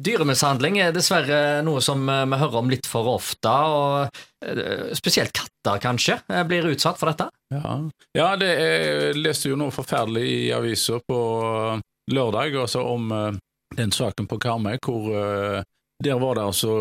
Dyremishandling er dessverre noe som eh, vi hører om litt for ofte, og eh, spesielt katter kanskje eh, blir utsatt for dette. Ja, ja det er, jeg leste jo noe forferdelig i avisa på lørdag altså om den saken på Karmøy hvor der var det altså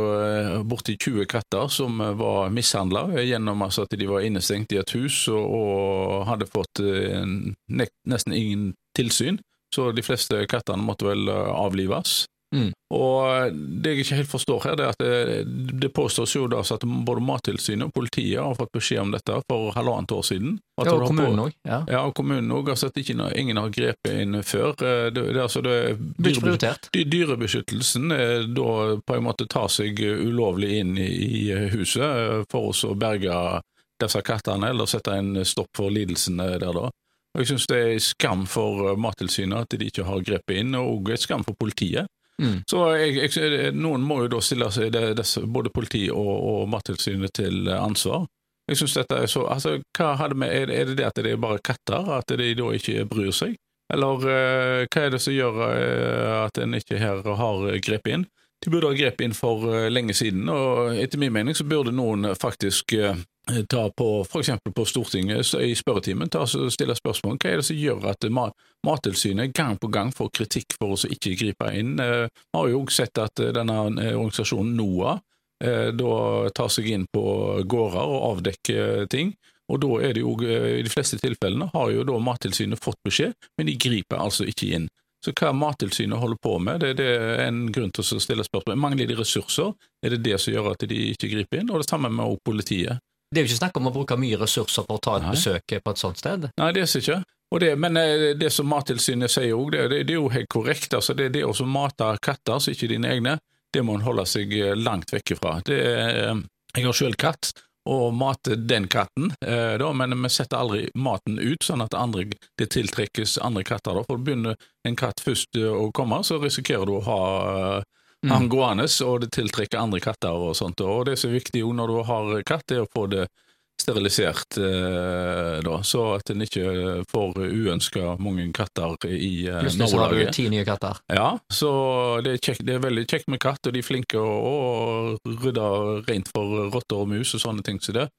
borti 20 katter som var mishandla gjennom altså at de var innestengt i et hus og, og hadde fått nesten ingen tilsyn. Så de fleste kattene måtte vel avlives. Mm. Og det jeg ikke helt forstår her, det er at det, det påstås jo da at både Mattilsynet og politiet har fått beskjed om dette for halvannet år siden. Ja, og kommunen òg. Ja. ja, og kommunen òg. Altså at ikke, ingen har grepet inn før. Eh, Det, det, altså det, Blir ikke prioritert. dy- Dyrebeskyttelsen eh, da på en måte tar seg ulovlig inn i, huset eh, for å berge disse kattene, eller sette en stopp for lidelsene der da. Og Jeg syns det er skam for eh, Mattilsynet at de ikke har grepet inn, og også skam for politiet. Mm. Så jeg, jeg, Noen må jo da stille seg, både politi og, og Mattilsynet til ansvar. Jeg synes dette er så, altså, hva hadde vi, er, det- det at det er bare katter, at de da ikke bryr seg? Eller uh, hva er det som gjør uh, at en ikke her har grepet inn? De burde ha grepet inn for uh, lenge siden, og etter min mening så burde noen faktisk ta på, eksempel på Stortinget i spørretimen, ta, stille spørsmål hva er det som gjør at ma Mattilsynet gang på gang får kritikk for å ikke gripe inn. Eh, Vi har jo også sett at eh, denne eh, organisasjonen NOAH eh, da tar seg inn på gårder og avdekker ting. Og da er det jo, eh, i de fleste tilfellene har jo da Mattilsynet fått beskjed, men de griper altså ikke inn. Så hva Mattilsynet holder på med, det er en grunn til å stille spørsmål. Mangler de ressurser? Er det det som gjør at de ikke griper inn? Og det samme med politiet. Det er jo ikke snakk om å bruke mye ressurser på å ta et Nei. besøk på et sånt sted. Nei, det er det ikke. Det, men eh, det som Mattilsynet sier òg, det, det, det er jo helt korrekt. Altså, det, det å mate katter som ikke er dine egne, det må en holde seg eh, langt vekk ifra. Det, eh, jeg har sjøl katt, og mater den katten, da, men vi setter aldri maten ut sånn at andre, det tiltrekkes andre katter. Da. For begynner en katt først å komme, så risikerer du å ha Mm. angående, og det tiltrekker andre katter og sånt. Og det som er viktig jo når du har katt, er å få det sterilisert, eh, da, så at en ikke får uønska mange katter i eh, Plutselig så har du ti nye katter. Ja, så det er, kjekt, det er veldig kjekt med katt, og de er flinke å, rydde rent for rotter og mus og sånne ting som det.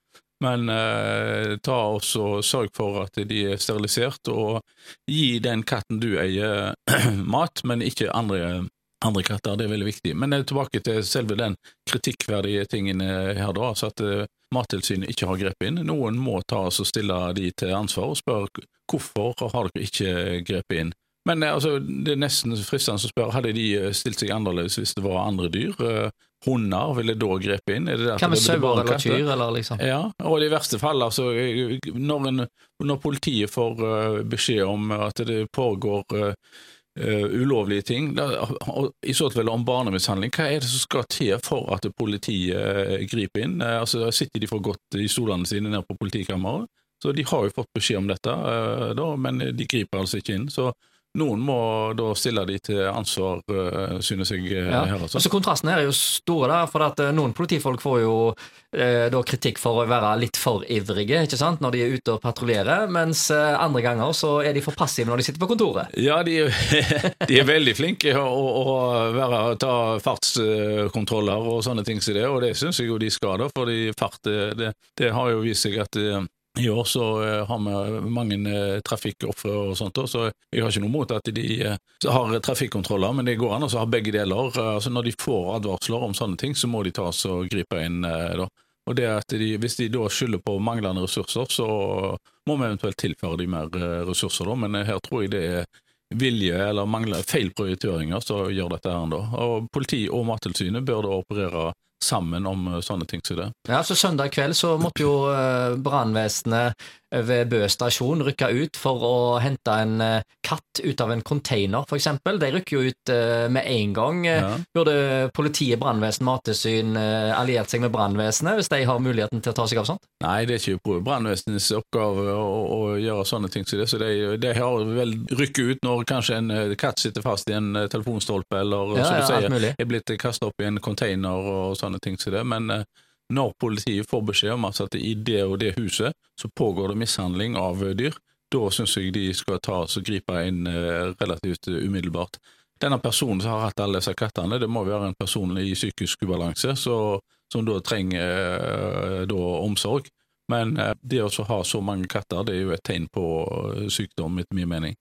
Men eh, ta også sørg for at de er sterilisert, og gi den katten du eier mat, men ikke andre, andre katter. Det er veldig viktig. Men eh, tilbake til selve den kritikkverdige tingen eh, her, da. Altså at eh, Mattilsynet ikke har grepet inn. Noen må ta oss og stille de til ansvar og spørre hvorfor har dere ikke grepet inn. Men altså, det er nesten fristende å spørre, hadde de stilt seg annerledes hvis det var andre dyr? Hunder, ville da grepet inn? Er det Hva med er sauer eller kyr, eller liksom? Ja, og i verste fall, altså, når, en, når politiet får beskjed om at det pågår eh, ulovlige ting, og i så tilfelle om barnemishandling, hva er det som skal til for at politiet griper inn? Eh, altså, sitter de for godt i stolene sine nede på politikammeret? Så de har jo fått beskjed om dette, eh, da, men de griper altså ikke inn. Så noen må da stille de til ansvar, eh, synes jeg eh, Ja. her. Altså. Altså Kontrasten her er jo store, da, for at eh, noen politifolk får jo eh, da kritikk for å være litt for ivrige ikke sant, når de er ute og patruljerer, mens eh, andre ganger så er de for passive når de sitter på kontoret. Ja, de de er veldig flinke å, å være, ta fartskontroller og sånne ting som det, og det syns jeg jo de skal, da, fordi fart det, det, har jo vist seg at i år så eh, har vi mange eh, trafikkofre og sånt, så jeg har ikke noe mot at de eh, har trafikkontroller, men det går an å ha begge deler. Altså Når de får advarsler om sånne ting, så må de tas og gripe inn da. Og det at de, Hvis de da skylder på manglende ressurser, så må vi eventuelt tilføre de mer ressurser, da. Men her tror jeg det er vilje eller mangler feil prioriteringer som gjør dette her da. Og Politi og Mattilsynet bør da operere sammen om eh, sånne ting som det. Ja, så Søndag kveld så måtte jo eh, brannvesenet ved Bø stasjon rykke ut for å hente en eh, katt ut av en container, f.eks. De rykker jo ut eh, med en gang. Eh, Ja. Burde politiet, brannvesen, mattilsyn alliert seg med brannvesenet hvis de har muligheten til å ta seg av sånt? Nei, det er ikke brannvesenets oppgave å, å gjøre sånne ting som det, så de, de har vel rykket ut når kanskje en katt sitter fast i en telefonstolpe, eller Ja, som ja, sier, er blitt kastet opp i en container og sånne ting som det. Men når politiet får beskjed om at i det og det huset så pågår det mishandling av dyr, da syns jeg de skal ta og gripe inn eh, relativt umiddelbart. denne personen som har hatt alle disse kattene, det må være en person i psykisk ubalanse, så, som da trenger eh, da omsorg. Men eh, det å ha så mange katter, det er jo et tegn på sykdom, etter min mening.